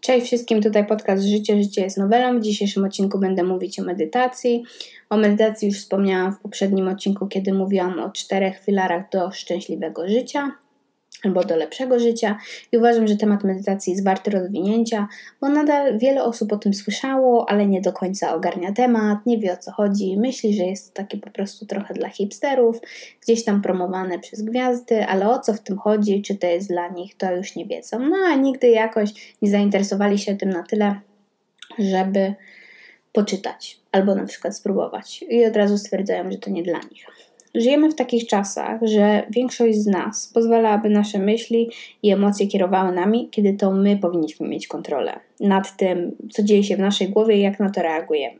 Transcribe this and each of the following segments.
Cześć wszystkim, tutaj podcast Życie, Życie jest nowelą. W dzisiejszym odcinku będę mówić o medytacji. O medytacji już wspomniałam w poprzednim odcinku, kiedy mówiłam o czterech filarach do szczęśliwego życia albo do lepszego życia i uważam, że temat medytacji jest warty rozwinięcia, bo nadal wiele osób o tym słyszało, ale nie do końca ogarnia temat, nie wie o co chodzi, myśli, że jest to takie po prostu trochę dla hipsterów, gdzieś tam promowane przez gwiazdy, ale o co w tym chodzi, czy to jest dla nich, to już nie wiedzą. No a nigdy jakoś nie zainteresowali się tym na tyle, żeby poczytać albo na przykład spróbować i od razu stwierdzają, że to nie dla nich. Żyjemy w takich czasach, że większość z nas pozwala, aby nasze myśli i emocje kierowały nami, kiedy to my powinniśmy mieć kontrolę nad tym, co dzieje się w naszej głowie i jak na to reagujemy.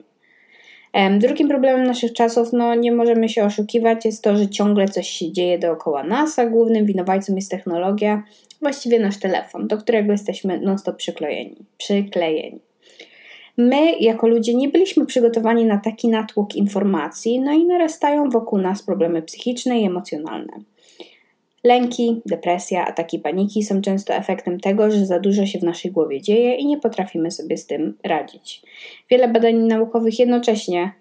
Drugim problemem naszych czasów, no nie możemy się oszukiwać, jest to, że ciągle coś się dzieje dookoła nas, a głównym winowajcą jest technologia, właściwie nasz telefon, do którego jesteśmy non-stop przyklejeni. przyklejeni my jako ludzie nie byliśmy przygotowani na taki natłok informacji, no i narastają wokół nas problemy psychiczne i emocjonalne. Lęki, depresja, ataki paniki są często efektem tego, że za dużo się w naszej głowie dzieje i nie potrafimy sobie z tym radzić. Wiele badań naukowych jednocześnie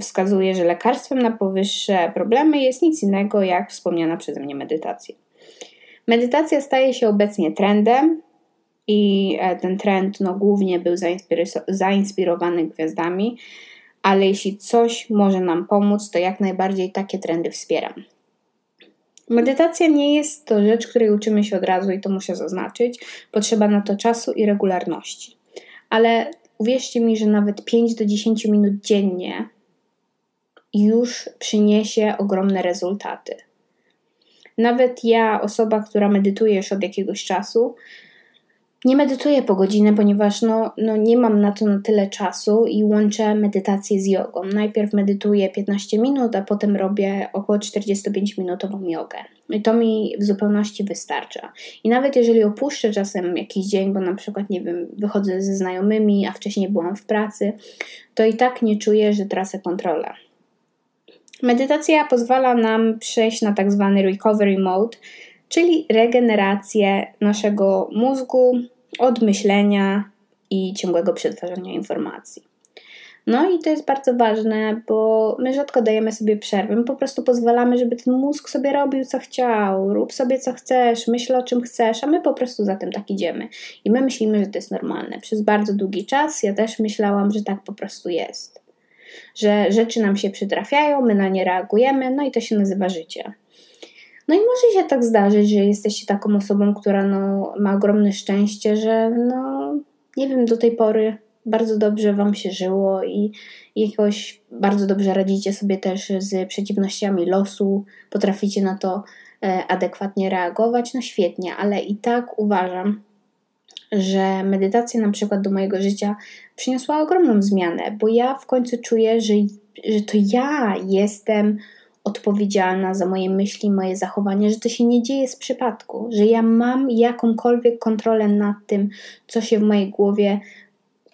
wskazuje, że lekarstwem na powyższe problemy jest nic innego jak wspomniana przeze mnie medytacja. Medytacja staje się obecnie trendem, i e, ten trend no, głównie był zainspirowany gwiazdami, ale jeśli coś może nam pomóc, to jak najbardziej takie trendy wspieram. Medytacja nie jest to rzecz, której uczymy się od razu i to muszę zaznaczyć. Potrzeba na to czasu i regularności. Ale uwierzcie mi, że nawet 5 do 10 minut dziennie już przyniesie ogromne rezultaty. Nawet ja, osoba, która medytuje już od jakiegoś czasu, nie medytuję po godzinę, ponieważ no, no nie mam na to na tyle czasu i łączę medytację z jogą. Najpierw medytuję 15 minut, a potem robię około 45-minutową jogę. I to mi w zupełności wystarcza. I nawet jeżeli opuszczę czasem jakiś dzień, bo na przykład, nie wiem, wychodzę ze znajomymi, a wcześniej byłam w pracy, to i tak nie czuję, że tracę kontrolę. Medytacja pozwala nam przejść na tak zwany recovery mode, czyli regenerację naszego mózgu od myślenia i ciągłego przetwarzania informacji. No i to jest bardzo ważne, bo my rzadko dajemy sobie przerwę, my po prostu pozwalamy, żeby ten mózg sobie robił co chciał, rób sobie co chcesz, myśl o czym chcesz, a my po prostu za tym tak idziemy. I my myślimy, że to jest normalne. Przez bardzo długi czas ja też myślałam, że tak po prostu jest. Że rzeczy nam się przytrafiają, my na nie reagujemy, no i to się nazywa życie. No i może się tak zdarzyć, że jesteście taką osobą, która no, ma ogromne szczęście, że no, nie wiem, do tej pory bardzo dobrze Wam się żyło i jakoś bardzo dobrze radzicie sobie też z przeciwnościami losu, potraficie na to e, adekwatnie reagować, no świetnie, ale i tak uważam, że medytacja na przykład do mojego życia przyniosła ogromną zmianę, bo ja w końcu czuję, że, że to ja jestem odpowiedzialna za moje myśli, moje zachowanie, że to się nie dzieje z przypadku, że ja mam jakąkolwiek kontrolę nad tym, co się w mojej głowie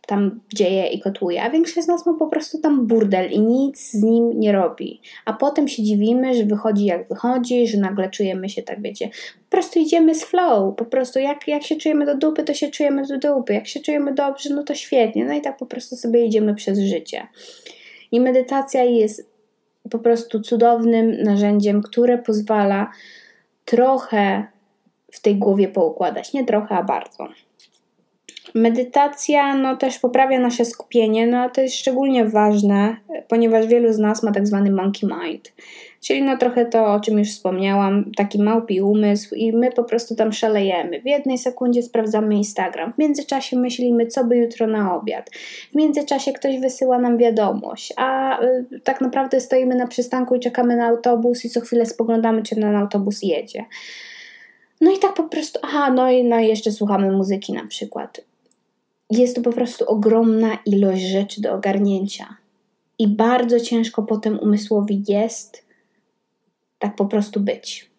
tam dzieje i kotłuje, a większość z nas ma po prostu tam burdel i nic z nim nie robi. A potem się dziwimy, że wychodzi jak wychodzi, że nagle czujemy się tak, wiecie, po prostu idziemy z flow, po prostu jak, jak się czujemy do dupy, to się czujemy do dupy, jak się czujemy dobrze, no to świetnie, no i tak po prostu sobie idziemy przez życie. I medytacja jest po prostu cudownym narzędziem, które pozwala trochę w tej głowie poukładać. Nie trochę, a bardzo. Medytacja no, też poprawia nasze skupienie, no a to jest szczególnie ważne, ponieważ wielu z nas ma tak zwany monkey mind, czyli no trochę to, o czym już wspomniałam, taki małpi umysł i my po prostu tam szalejemy. W jednej sekundzie sprawdzamy Instagram, w międzyczasie myślimy, co by jutro na obiad, w międzyczasie ktoś wysyła nam wiadomość, a y, tak naprawdę stoimy na przystanku i czekamy na autobus i co chwilę spoglądamy, czy ten autobus jedzie. No i tak po prostu, aha, no i, no jeszcze słuchamy muzyki na przykład jest to po prostu ogromna ilość rzeczy do ogarnięcia. I bardzo ciężko potem umysłowi jest tak po prostu być.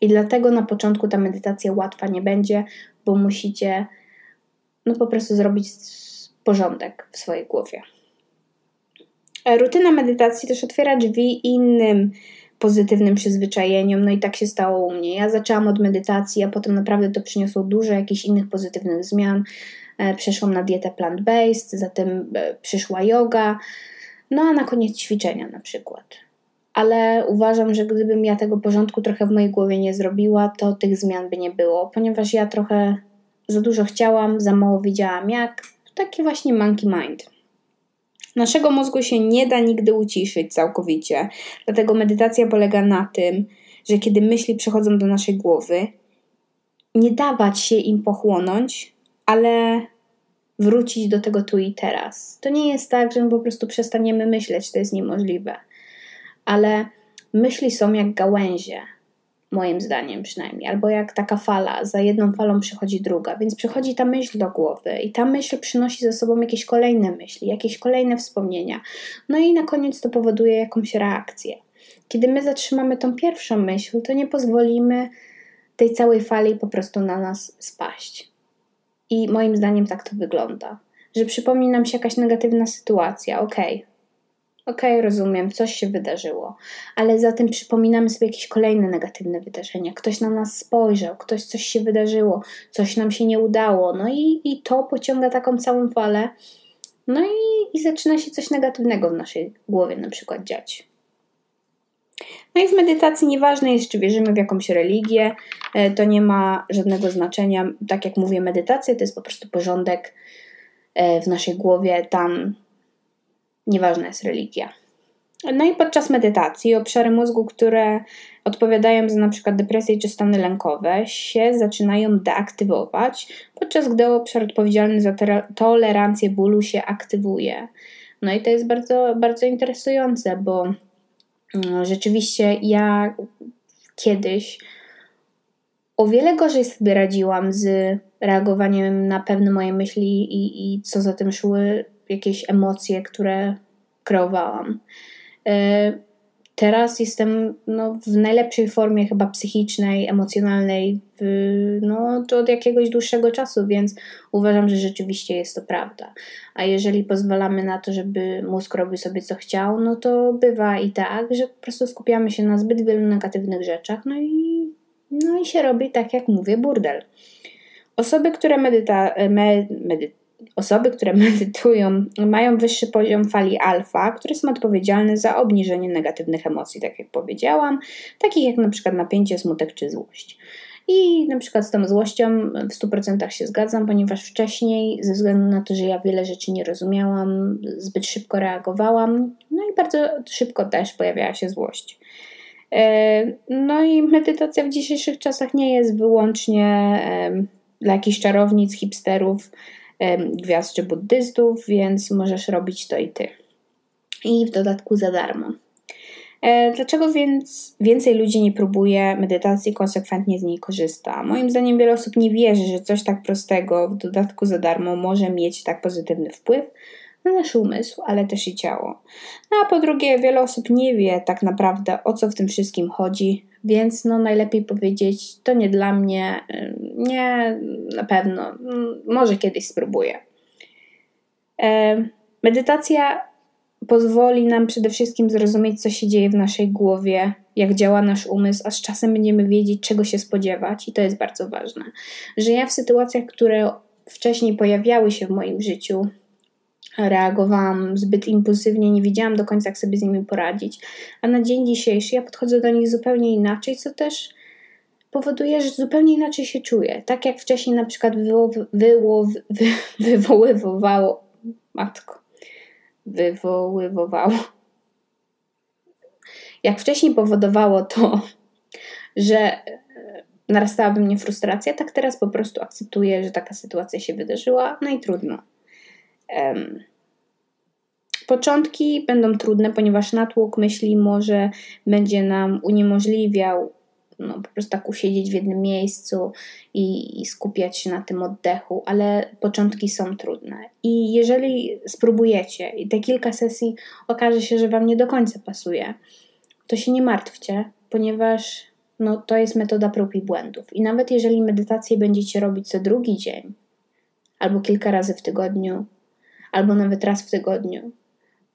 I dlatego na początku ta medytacja łatwa nie będzie, bo musicie no po prostu zrobić porządek w swojej głowie. Rutyna medytacji też otwiera drzwi innym pozytywnym przyzwyczajeniom. No i tak się stało u mnie. Ja zaczęłam od medytacji, a potem naprawdę to przyniosło dużo jakichś innych pozytywnych zmian. E, przeszłam na dietę plant-based, zatem e, przyszła yoga, no a na koniec ćwiczenia na przykład. Ale uważam, że gdybym ja tego porządku trochę w mojej głowie nie zrobiła, to tych zmian by nie było, ponieważ ja trochę za dużo chciałam, za mało wiedziałam jak. Taki właśnie monkey mind. Naszego mózgu się nie da nigdy uciszyć całkowicie, dlatego medytacja polega na tym, że kiedy myśli przychodzą do naszej głowy, nie dawać się im pochłonąć, ale wrócić do tego tu i teraz. To nie jest tak, że my po prostu przestaniemy myśleć, to jest niemożliwe, ale myśli są jak gałęzie moim zdaniem przynajmniej, albo jak taka fala, za jedną falą przychodzi druga, więc przychodzi ta myśl do głowy i ta myśl przynosi ze sobą jakieś kolejne myśli, jakieś kolejne wspomnienia, no i na koniec to powoduje jakąś reakcję. Kiedy my zatrzymamy tą pierwszą myśl, to nie pozwolimy tej całej fali po prostu na nas spaść. I moim zdaniem tak to wygląda, że przypomni nam się jakaś negatywna sytuacja, okay Okej, okay, rozumiem, coś się wydarzyło, ale zatem przypominamy sobie jakieś kolejne negatywne wydarzenia. Ktoś na nas spojrzał, ktoś coś się wydarzyło, coś nam się nie udało, no i, i to pociąga taką całą falę. No i, i zaczyna się coś negatywnego w naszej głowie na przykład dziać. No i w medytacji nieważne jest, czy wierzymy w jakąś religię, e, to nie ma żadnego znaczenia. Tak jak mówię, medytacja to jest po prostu porządek e, w naszej głowie. Tam nieważna jest religia. No i podczas medytacji obszary mózgu, które odpowiadają za przykład depresję czy stany lękowe, się zaczynają deaktywować, podczas gdy obszar odpowiedzialny za tolerancję bólu się aktywuje. No i to jest bardzo, bardzo interesujące, bo mm, rzeczywiście ja kiedyś o wiele gorzej sobie radziłam z reagowaniem na pewne moje myśli i, i co za tym szły jakieś emocje, które kreowałam. E, teraz jestem no, w najlepszej formie chyba psychicznej, emocjonalnej no, to od jakiegoś dłuższego czasu, więc uważam, że rzeczywiście jest to prawda. A jeżeli pozwalamy na to, żeby mózg robił sobie co chciał, no to bywa i tak, że po prostu skupiamy się na zbyt wielu negatywnych rzeczach, no i, no i się robi tak, jak mówię, burdel. Osoby, które medyta, me, medytują, Osoby, które medytują, mają wyższy poziom fali alfa, które są odpowiedzialne za obniżenie negatywnych emocji, tak jak powiedziałam, takich jak na przykład napięcie, smutek czy złość. I na przykład z tą złością w 100% się zgadzam, ponieważ wcześniej, ze względu na to, że ja wiele rzeczy nie rozumiałam, zbyt szybko reagowałam, no i bardzo szybko też pojawiała się złość. E, no i medytacja w dzisiejszych czasach nie jest wyłącznie dla jakichś czarownic, hipsterów, gwiazd czy buddystów, więc możesz robić to i ty. I w dodatku za darmo. E, dlaczego więc więcej ludzi nie próbuje medytacji i konsekwentnie z niej korzysta? Moim zdaniem wiele osób nie wierzy, że coś tak prostego, w dodatku za darmo, może mieć tak pozytywny wpływ na nasz umysł, ale też i ciało. No a po drugie, wiele osób nie wie tak naprawdę o co w tym wszystkim chodzi, więc no najlepiej powiedzieć, to nie dla mnie, nie, na pewno, może kiedyś spróbuję. E, medytacja pozwoli nam przede wszystkim zrozumieć, co się dzieje w naszej głowie, jak działa nasz umysł, a z czasem będziemy wiedzieć, czego się spodziewać, i to jest bardzo ważne. Że ja w sytuacjach, które wcześniej pojawiały się w moim życiu, reagowałam zbyt impulsywnie, nie wiedziałam do końca, jak sobie z nimi poradzić. A na dzień dzisiejszy ja podchodzę do nich zupełnie inaczej, co też powoduje, że zupełnie inaczej się czuję. Tak jak wcześniej na przykład wywo- wy- wywoływało, matko, wywoływało. Jak wcześniej powodowało to, że narastała mnie frustracja, tak teraz po prostu akceptuję, że taka sytuacja się wydarzyła, no i trudno. Początki będą trudne, ponieważ natłok myśli może będzie nam uniemożliwiał no, po prostu tak usiedzieć w jednym miejscu i, i, skupiać się na tym oddechu, ale początki są trudne. I jeżeli spróbujecie i te kilka sesji okaże się, że Wam nie do końca pasuje, to się nie martwcie, ponieważ no, to jest metoda prób i błędów. I nawet jeżeli medytację będziecie robić co drugi dzień, albo kilka razy w tygodniu, albo nawet raz w tygodniu,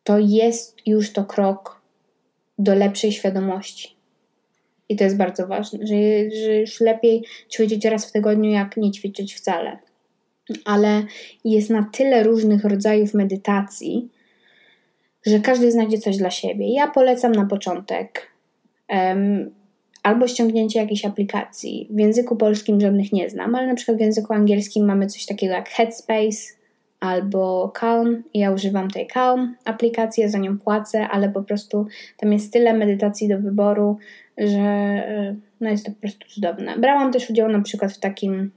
to jest już to krok do lepszej świadomości. I to jest bardzo ważne, że, że już lepiej ćwiczyć raz w tygodniu, jak nie ćwiczyć wcale. Ale jest na tyle różnych rodzajów medytacji, że każdy znajdzie coś dla siebie. Ja polecam na początek um, albo ściągnięcie jakiejś aplikacji. W języku polskim żadnych nie znam, ale na przykład w języku angielskim mamy coś takiego jak Headspace albo Calm. Ja używam tej Calm aplikacji, za nią płacę, ale po prostu tam jest tyle medytacji do wyboru, że e, no jest to po prostu cudowne. Brałam też udział na przykład w takim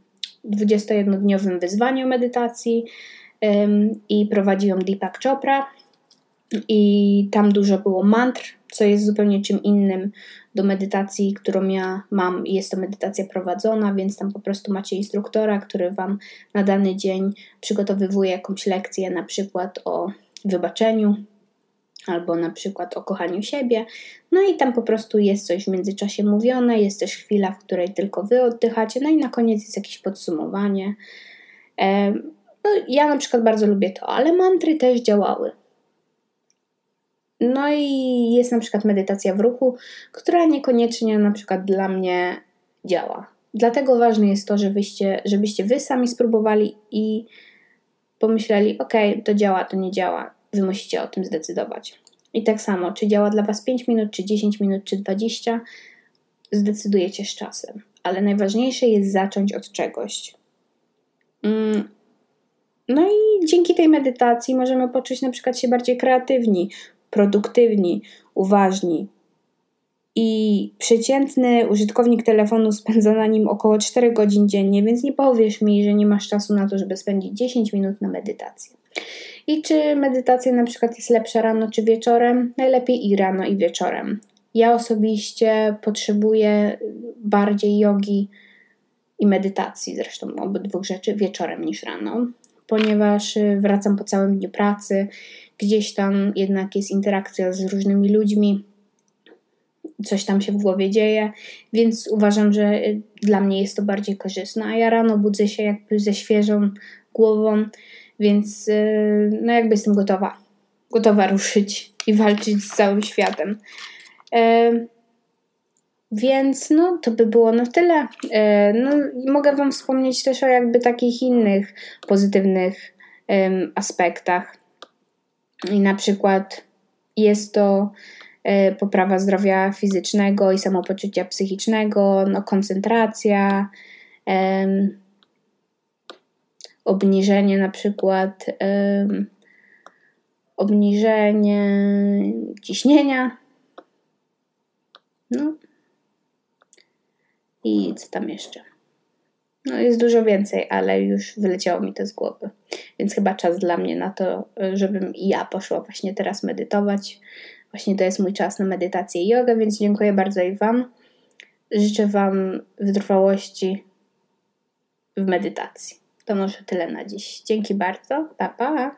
21-dniowym wyzwaniu medytacji um, i prowadziłam Deepak Chopra i tam dużo było mantr, co jest zupełnie czym innym do medytacji, którą ja mam. Jest to medytacja prowadzona, więc tam po prostu macie instruktora, który Wam na dany dzień przygotowywuje jakąś lekcję, na przykład o wybaczeniu, albo na przykład o kochaniu siebie. No i tam po prostu jest coś w międzyczasie mówione, jest też chwila, w której tylko Wy oddychacie, no i na koniec jest jakieś podsumowanie. No, ja na przykład bardzo lubię to, ale mantry też działały. No i jest na przykład medytacja w ruchu, która niekoniecznie na przykład dla mnie działa. Dlatego ważne jest to, żebyście, żebyście wy sami spróbowali i pomyśleli, ok, to działa, to nie działa. Wy musicie o tym zdecydować. I tak samo, czy działa dla Was 5 minut, czy 10 minut, czy 20, zdecydujecie z czasem. Ale najważniejsze jest zacząć od czegoś. Mm. No i dzięki tej medytacji możemy poczuć na przykład się bardziej kreatywni, produktywni, uważni. I przeciętny użytkownik telefonu spędza na nim około 4 godzin dziennie, więc nie powiesz mi, że nie masz czasu na to, żeby spędzić 10 minut na medytację. I czy medytacja na przykład jest lepsza rano czy wieczorem? Najlepiej i rano i wieczorem. Ja osobiście potrzebuję bardziej jogi i medytacji, zresztą obydwu rzeczy, wieczorem niż rano, ponieważ wracam po całym dniu pracy gdzieś tam jednak jest interakcja z różnymi ludźmi, coś tam się w głowie dzieje, więc uważam, że dla mnie jest to bardziej korzystne. A ja rano budzę się jakby ze świeżą głową, więc y, no jakby jestem gotowa, gotowa ruszyć i walczyć z całym światem. E, więc no, to by było na tyle. E, no, mogę Wam wspomnieć też o jakby takich innych pozytywnych aspektach. I na przykład jest to e, poprawa zdrowia fizycznego i samopoczucia psychicznego, no, koncentracja, um, obniżenie na przykład um, obniżenie ciśnienia. No. I co tam jeszcze? No jest dużo więcej, ale już wyleciało mi to z głowy. Więc chyba czas dla mnie na to, żebym i ja poszła właśnie teraz medytować. Właśnie to jest mój czas na medytację i jogę, więc dziękuję bardzo i Wam. Życzę Wam wytrwałości w medytacji. To może tyle na dziś. Dzięki bardzo. Pa, pa.